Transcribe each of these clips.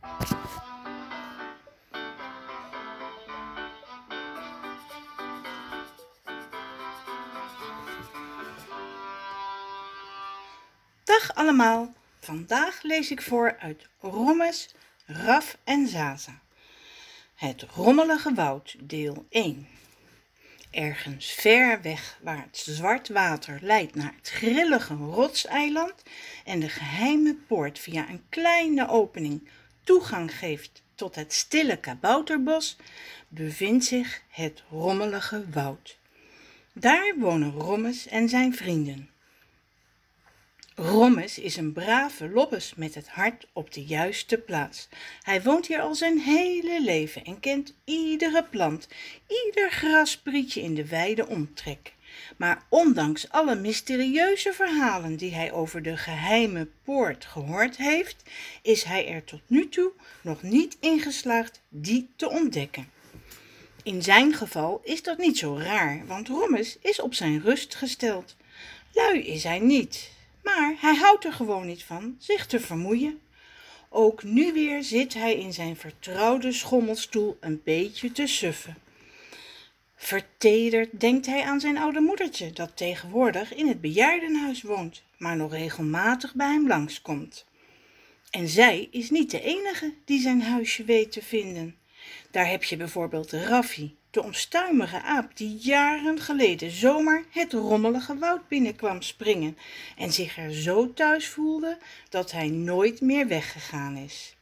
Dag allemaal, vandaag lees ik voor uit Rommes, Raf en Zaza. Het rommelige woud, deel 1. Ergens ver weg waar het zwart water leidt naar het grillige rotseiland en de geheime poort via een kleine opening toegang geeft tot het stille kabouterbos, bevindt zich het rommelige woud. Daar wonen Rommes en zijn vrienden. Rommes is een brave lobbes met het hart op de juiste plaats. Hij woont hier al zijn hele leven en kent iedere plant, ieder grasprietje in de wijde omtrek. Maar ondanks alle mysterieuze verhalen die hij over de geheime poort gehoord heeft, is hij er tot nu toe nog niet in geslaagd die te ontdekken. In zijn geval is dat niet zo raar, want Rommes is op zijn rust gesteld. Lui is hij niet, maar hij houdt er gewoon niet van zich te vermoeien. Ook nu weer zit hij in zijn vertrouwde schommelstoel een beetje te suffen. Vertederd denkt hij aan zijn oude moedertje, dat tegenwoordig in het bejaardenhuis woont, maar nog regelmatig bij hem langskomt. En zij is niet de enige die zijn huisje weet te vinden. Daar heb je bijvoorbeeld Raffi, de onstuimige aap die jaren geleden zomaar het rommelige woud binnenkwam springen en zich er zo thuis voelde dat hij nooit meer weggegaan is.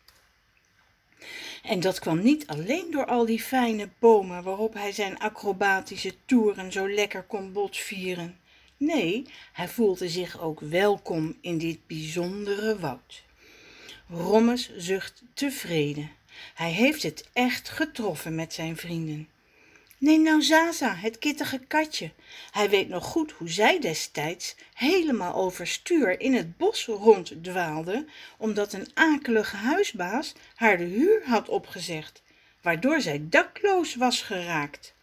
En dat kwam niet alleen door al die fijne bomen waarop hij zijn acrobatische toeren zo lekker kon botvieren. Nee, hij voelde zich ook welkom in dit bijzondere woud. Rommes zucht tevreden. Hij heeft het echt getroffen met zijn vrienden. Neem nou Zaza, het kittige katje. Hij weet nog goed hoe zij destijds helemaal overstuur in het bos ronddwaalde, omdat een akelige huisbaas haar de huur had opgezegd, waardoor zij dakloos was geraakt.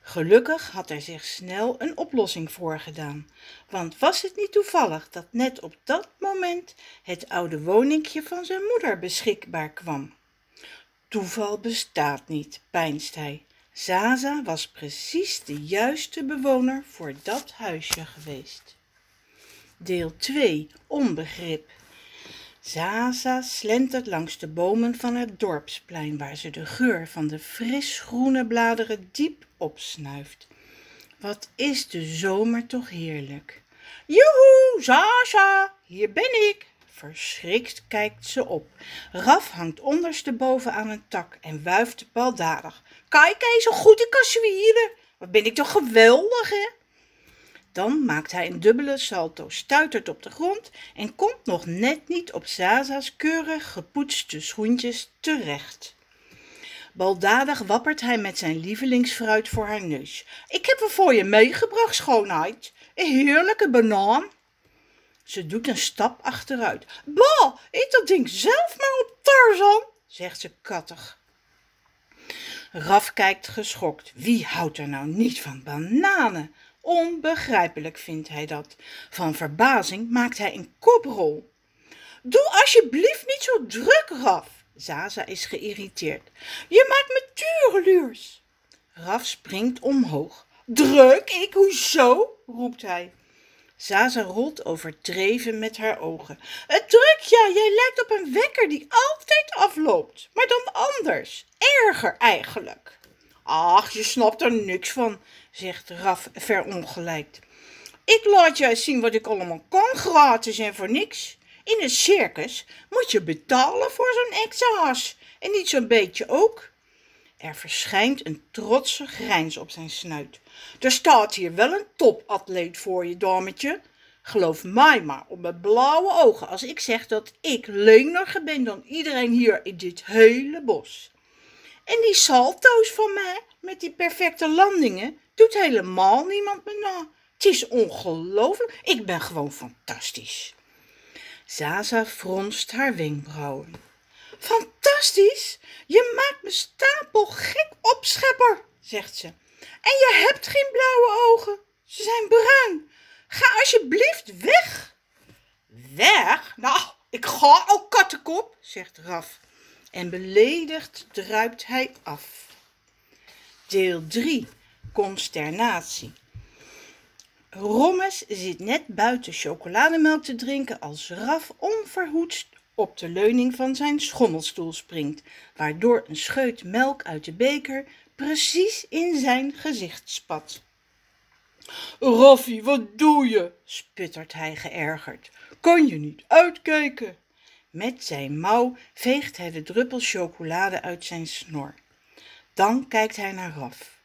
Gelukkig had er zich snel een oplossing voor gedaan, want was het niet toevallig dat net op dat moment het oude woninkje van zijn moeder beschikbaar kwam. Toeval bestaat niet, peinst hij. Zaza was precies de juiste bewoner voor dat huisje geweest. Deel 2 Onbegrip Zaza slentert langs de bomen van het dorpsplein waar ze de geur van de fris groene bladeren diep opsnuift. Wat is de zomer toch heerlijk. Joehoe, Zaza, hier ben ik. Verschrikt kijkt ze op. Raf hangt ondersteboven aan een tak en wuift baldadig. Kijk eens hoe goed ik kan zwieren. Wat ben ik toch geweldig, hè? Dan maakt hij een dubbele salto, stuitert op de grond en komt nog net niet op Zaza's keurig gepoetste schoentjes terecht. Baldadig wappert hij met zijn lievelingsfruit voor haar neus. Ik heb er voor je meegebracht, schoonheid. Een heerlijke banaan. Ze doet een stap achteruit. Bah, eet dat ding zelf maar op, Tarzan, zegt ze kattig. Raf kijkt geschokt. Wie houdt er nou niet van bananen? Onbegrijpelijk vindt hij dat. Van verbazing maakt hij een koprol. Doe alsjeblieft niet zo druk, Raf. Zaza is geïrriteerd. Je maakt me tureluurs. Raf springt omhoog. Druk ik? Hoezo? roept hij. Zaza rolt overdreven met haar ogen. Het druk, ja, jij lijkt op een wekker die altijd afloopt. Maar dan anders. Erger eigenlijk. Ach, je snapt er niks van, zegt Raf verongelijkt. Ik laat je zien wat ik allemaal kan, gratis en voor niks. In een circus moet je betalen voor zo'n extra En niet zo'n beetje ook. Er verschijnt een trotse grijns op zijn snuit. Er staat hier wel een topatleet voor je, dametje. Geloof mij maar op mijn blauwe ogen als ik zeg dat ik leniger ben dan iedereen hier in dit hele bos. En die salto's van mij, met die perfecte landingen, doet helemaal niemand me na. Het is ongelooflijk. Ik ben gewoon fantastisch. Zaza fronst haar wenkbrauwen. Fantastisch! Je maakt me stapel gek op, schepper, zegt ze. En je hebt geen blauwe ogen. Ze zijn bruin. Ga alsjeblieft weg. Weg? Nou, Ik ga al kattenkop, zegt Raf. En beledigd druipt hij af. Deel 3. Consternatie. Rommes zit net buiten chocolademelk te drinken als Raf onverhoeds op de leuning van zijn schommelstoel springt, waardoor een scheut melk uit de beker precies in zijn gezicht spat. Raffie, wat doe je? sputtert hij geërgerd. Kan je niet uitkijken? Met zijn mouw veegt hij de druppel chocolade uit zijn snor. Dan kijkt hij naar Raf.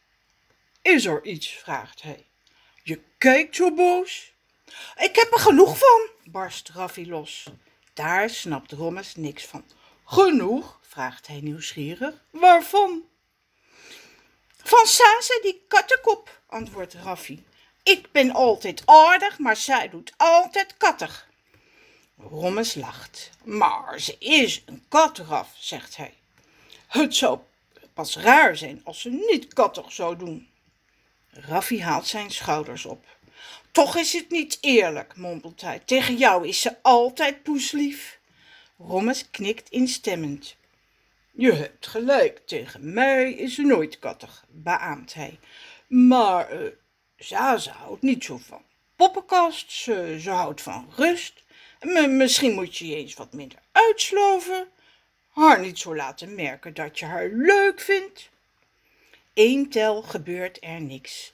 Is er iets? vraagt hij. Je kijkt zo boos. Ik heb er genoeg van, barst Raffie los. Daar snapt Rommes niks van. Genoeg? vraagt hij nieuwsgierig. Waarvan? Van Sase, die kattenkop, antwoordt Raffie. Ik ben altijd aardig, maar zij doet altijd kattig. Rommes lacht. Maar ze is een katraf, zegt hij. Het zou pas raar zijn als ze niet kattig zou doen. Raffie haalt zijn schouders op. Toch is het niet eerlijk, mompelt hij. Tegen jou is ze altijd poeslief. Rommes knikt instemmend. Je hebt gelijk, tegen mij is ze nooit kattig, beaamt hij. Maar uh, ze houdt niet zo van poppenkast, ze, ze houdt van rust. Misschien moet je je eens wat minder uitsloven. Haar niet zo laten merken dat je haar leuk vindt. Eén tel gebeurt er niks.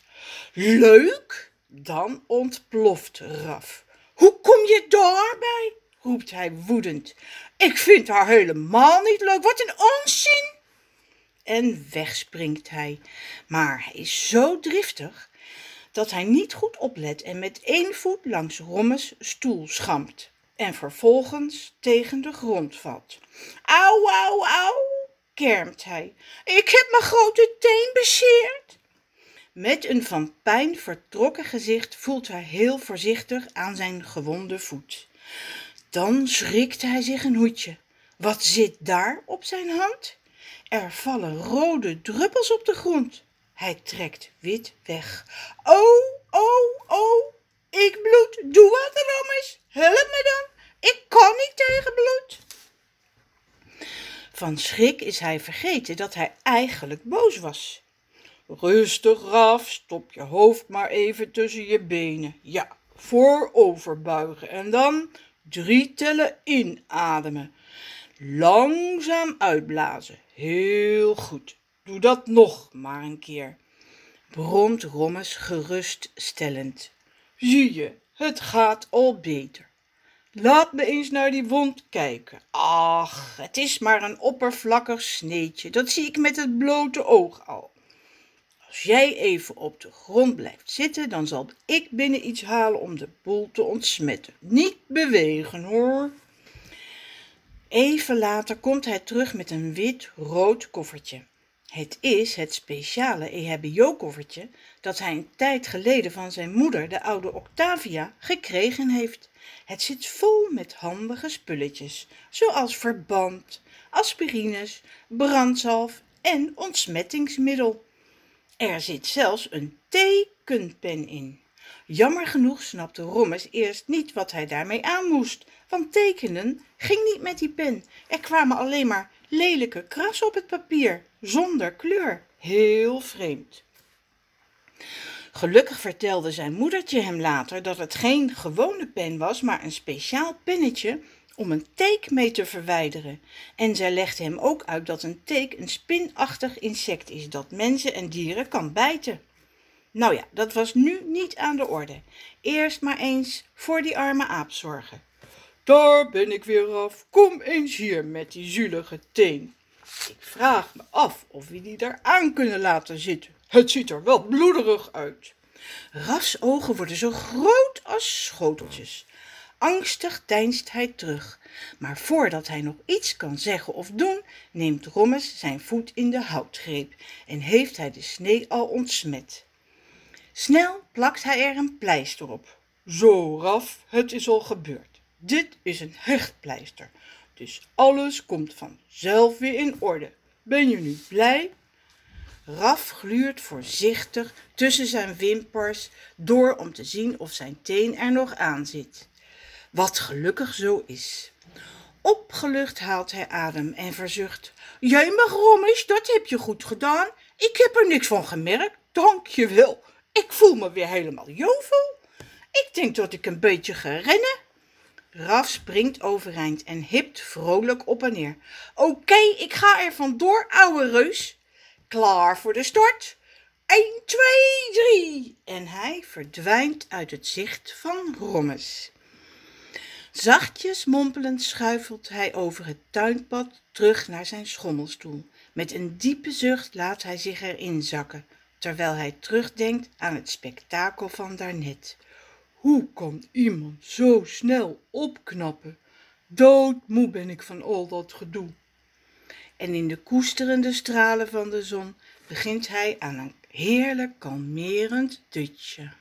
Leuk? Dan ontploft Raf. Hoe kom je daarbij? Roept hij woedend. Ik vind haar helemaal niet leuk. Wat een onzin! En wegspringt hij. Maar hij is zo driftig dat hij niet goed oplet en met één voet langs Rommes stoel schampt en vervolgens tegen de grond valt. Au, au, au, kermt hij. Ik heb mijn grote teen bezeerd. Met een van pijn vertrokken gezicht voelt hij heel voorzichtig aan zijn gewonde voet. Dan schrikt hij zich een hoedje. Wat zit daar op zijn hand? Er vallen rode druppels op de grond. Hij trekt wit weg. Oh, oh, oh, ik bloed. Doe wat erom is. Help me dan. Ik kan niet tegen bloed. Van schrik is hij vergeten dat hij eigenlijk boos was. Rustig, Raf, stop je hoofd maar even tussen je benen. Ja, voorover buigen en dan drie tellen inademen. Langzaam uitblazen. Heel goed. Doe dat nog maar een keer. Bromt Rommes geruststellend. Zie je, het gaat al beter. Laat me eens naar die wond kijken. Ach, het is maar een oppervlakkig sneetje. Dat zie ik met het blote oog al. Als jij even op de grond blijft zitten, dan zal ik binnen iets halen om de boel te ontsmetten. Niet bewegen hoor. Even later komt hij terug met een wit-rood koffertje. Het is het speciale EHBO-koffertje dat hij een tijd geleden van zijn moeder, de oude Octavia, gekregen heeft. Het zit vol met handige spulletjes, zoals verband, aspirines, brandzalf en ontsmettingsmiddel. Er zit zelfs een tekenpen in. Jammer genoeg snapte Rommes eerst niet wat hij daarmee aan moest, want tekenen ging niet met die pen. Er kwamen alleen maar lelijke krassen op het papier, zonder kleur. Heel vreemd. Gelukkig vertelde zijn moedertje hem later dat het geen gewone pen was, maar een speciaal pennetje om een teek mee te verwijderen. En zij legde hem ook uit dat een teek een spinachtig insect is dat mensen en dieren kan bijten. Nou ja, dat was nu niet aan de orde. Eerst maar eens voor die arme aap zorgen. Daar ben ik weer af. Kom eens hier met die zulige teen. Ik vraag me af of we die daar aan kunnen laten zitten. Het ziet er wel bloederig uit. Ras ogen worden zo groot als schoteltjes. Angstig deinst hij terug, maar voordat hij nog iets kan zeggen of doen, neemt Rommes zijn voet in de houtgreep en heeft hij de snee al ontsmet. Snel plakt hij er een pleister op. Zo, Raf, het is al gebeurd. Dit is een hechtpleister, dus alles komt vanzelf weer in orde. Ben je nu blij? Raf gluurt voorzichtig tussen zijn wimpers door om te zien of zijn teen er nog aan zit. Wat gelukkig zo is. Opgelucht haalt hij adem en verzucht. Jij mag Rommes, dat heb je goed gedaan. Ik heb er niks van gemerkt, dank je wel. Ik voel me weer helemaal jovel. Ik denk dat ik een beetje ga rennen. Raf springt overeind en hipt vrolijk op en neer. Oké, ik ga er vandoor, ouwe reus. Klaar voor de start. 1, 2, 3. En hij verdwijnt uit het zicht van Rommes. Zachtjes mompelend schuifelt hij over het tuinpad terug naar zijn schommelstoel. Met een diepe zucht laat hij zich erin zakken, terwijl hij terugdenkt aan het spektakel van daarnet. Hoe kan iemand zo snel opknappen? Doodmoe ben ik van al dat gedoe. En in de koesterende stralen van de zon begint hij aan een heerlijk kalmerend dutje.